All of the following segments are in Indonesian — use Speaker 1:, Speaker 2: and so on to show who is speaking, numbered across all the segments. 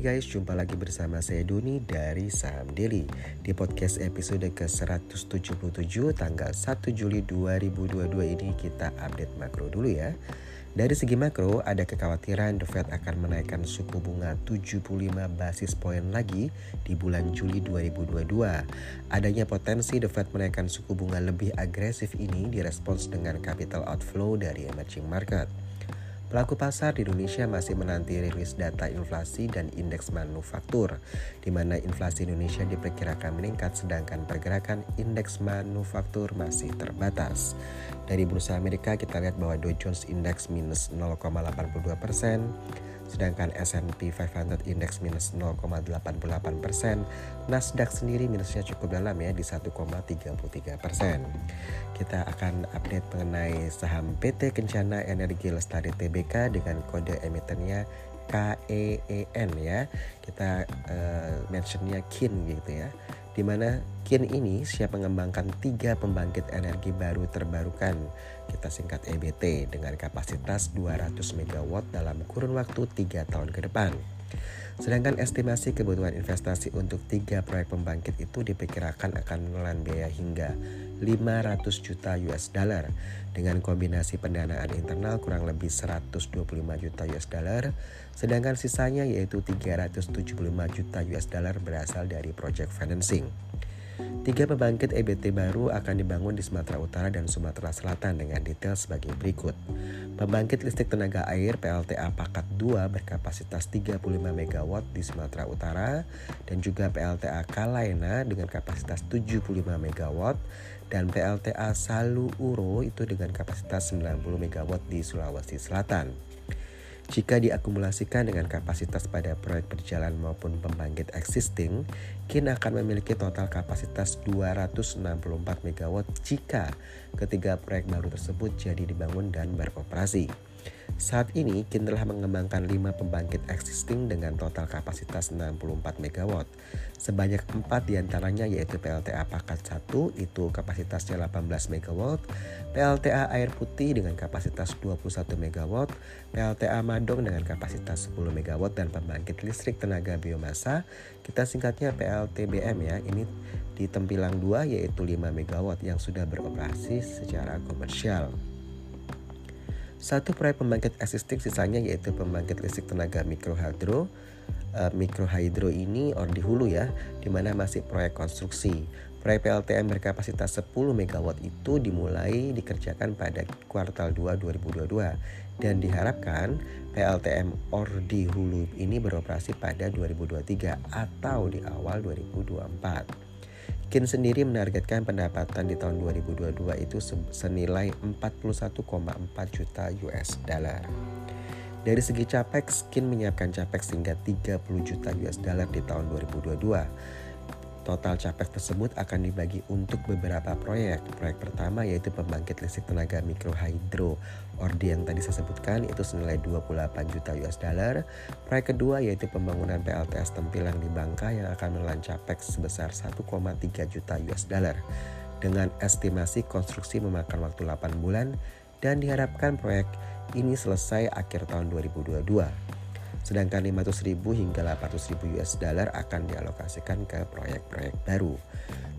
Speaker 1: Hai guys, jumpa lagi bersama saya Doni dari Saham Daily Di podcast episode ke-177 tanggal 1 Juli 2022 ini kita update makro dulu ya dari segi makro, ada kekhawatiran The Fed akan menaikkan suku bunga 75 basis poin lagi di bulan Juli 2022. Adanya potensi The Fed menaikkan suku bunga lebih agresif ini direspons dengan capital outflow dari emerging market. Pelaku pasar di Indonesia masih menanti rilis data inflasi dan indeks manufaktur, di mana inflasi Indonesia diperkirakan meningkat sedangkan pergerakan indeks manufaktur masih terbatas. Dari bursa Amerika kita lihat bahwa Dow Jones Index minus 0,82 persen, sedangkan S&P 500 Index minus 0,88 persen, Nasdaq sendiri minusnya cukup dalam ya di 1,33 persen. Kita akan update mengenai saham PT Kencana Energi Lestari TBK dengan kode emitennya KEEN ya. Kita uh, mentionnya KIN gitu ya di mana KIN ini siap mengembangkan tiga pembangkit energi baru terbarukan, kita singkat EBT, dengan kapasitas 200 MW dalam kurun waktu 3 tahun ke depan. Sedangkan estimasi kebutuhan investasi untuk tiga proyek pembangkit itu diperkirakan akan menelan biaya hingga 500 juta US dollar dengan kombinasi pendanaan internal kurang lebih 125 juta US dollar sedangkan sisanya yaitu 375 juta US dollar berasal dari project financing. Tiga pembangkit EBT baru akan dibangun di Sumatera Utara dan Sumatera Selatan dengan detail sebagai berikut. Pembangkit listrik tenaga air PLTA Pakat 2 berkapasitas 35 MW di Sumatera Utara dan juga PLTA Kalaina dengan kapasitas 75 MW dan PLTA Salu Uro itu dengan kapasitas 90 MW di Sulawesi Selatan. Jika diakumulasikan dengan kapasitas pada proyek berjalan maupun pembangkit existing, KIN akan memiliki total kapasitas 264 MW jika ketiga proyek baru tersebut jadi dibangun dan beroperasi. Saat ini, KIN telah mengembangkan 5 pembangkit existing dengan total kapasitas 64 MW. Sebanyak 4 di antaranya yaitu PLTA Pakat 1 itu kapasitasnya 18 MW, PLTA Air Putih dengan kapasitas 21 MW, PLTA Madong dengan kapasitas 10 MW, dan pembangkit listrik tenaga biomasa, kita singkatnya PLTBM ya, ini di Tempilang 2 yaitu 5 MW yang sudah beroperasi secara komersial. Satu proyek pembangkit existing sisanya yaitu pembangkit listrik tenaga mikrohidro. Uh, mikrohidro ini or di hulu ya, di mana masih proyek konstruksi. Proyek PLTM berkapasitas 10 MW itu dimulai dikerjakan pada kuartal 2 2022 dan diharapkan PLTM or di hulu ini beroperasi pada 2023 atau di awal 2024. Kin sendiri menargetkan pendapatan di tahun 2022 itu senilai 41,4 juta US dollar. Dari segi capex, Kin menyiapkan capex hingga 30 juta US dollar di tahun 2022 Total capex tersebut akan dibagi untuk beberapa proyek. Proyek pertama yaitu pembangkit listrik tenaga mikrohidro. Ordi yang tadi saya sebutkan itu senilai 28 juta US dollar. Proyek kedua yaitu pembangunan PLTS Tempilang di Bangka yang akan menelan capex sebesar 1,3 juta US dollar. Dengan estimasi konstruksi memakan waktu 8 bulan dan diharapkan proyek ini selesai akhir tahun 2022. Sedangkan 500 ribu hingga 800 ribu US dollar akan dialokasikan ke proyek-proyek baru.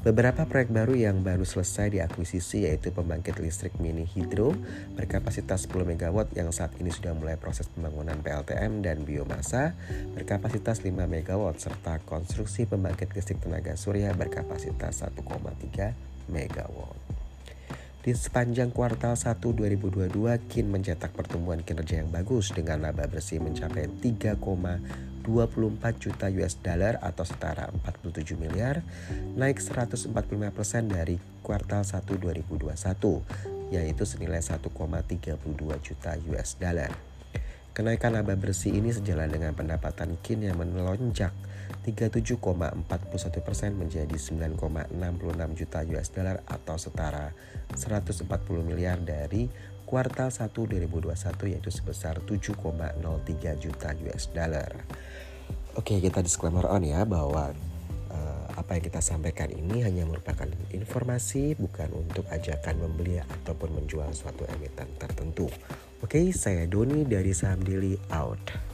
Speaker 1: Beberapa proyek baru yang baru selesai diakuisisi yaitu pembangkit listrik mini hidro berkapasitas 10 MW yang saat ini sudah mulai proses pembangunan PLTM dan biomasa berkapasitas 5 MW serta konstruksi pembangkit listrik tenaga surya berkapasitas 1,3 MW. Di sepanjang kuartal 1 2022, KIN mencetak pertumbuhan kinerja yang bagus dengan laba bersih mencapai 3,24 juta US dollar atau setara 47 miliar, naik 145% dari kuartal 1 2021, yaitu senilai 1,32 juta US dollar. Kenaikan laba bersih ini sejalan dengan pendapatan KIN yang melonjak 37,41 persen menjadi 9,66 juta US dollar atau setara 140 miliar dari kuartal 1 2021 yaitu sebesar 7,03 juta US dollar. Oke, kita disclaimer on ya bahwa apa yang kita sampaikan ini hanya merupakan informasi bukan untuk ajakan membeli ataupun menjual suatu emiten tertentu. Oke, saya Doni dari Saham Daily out.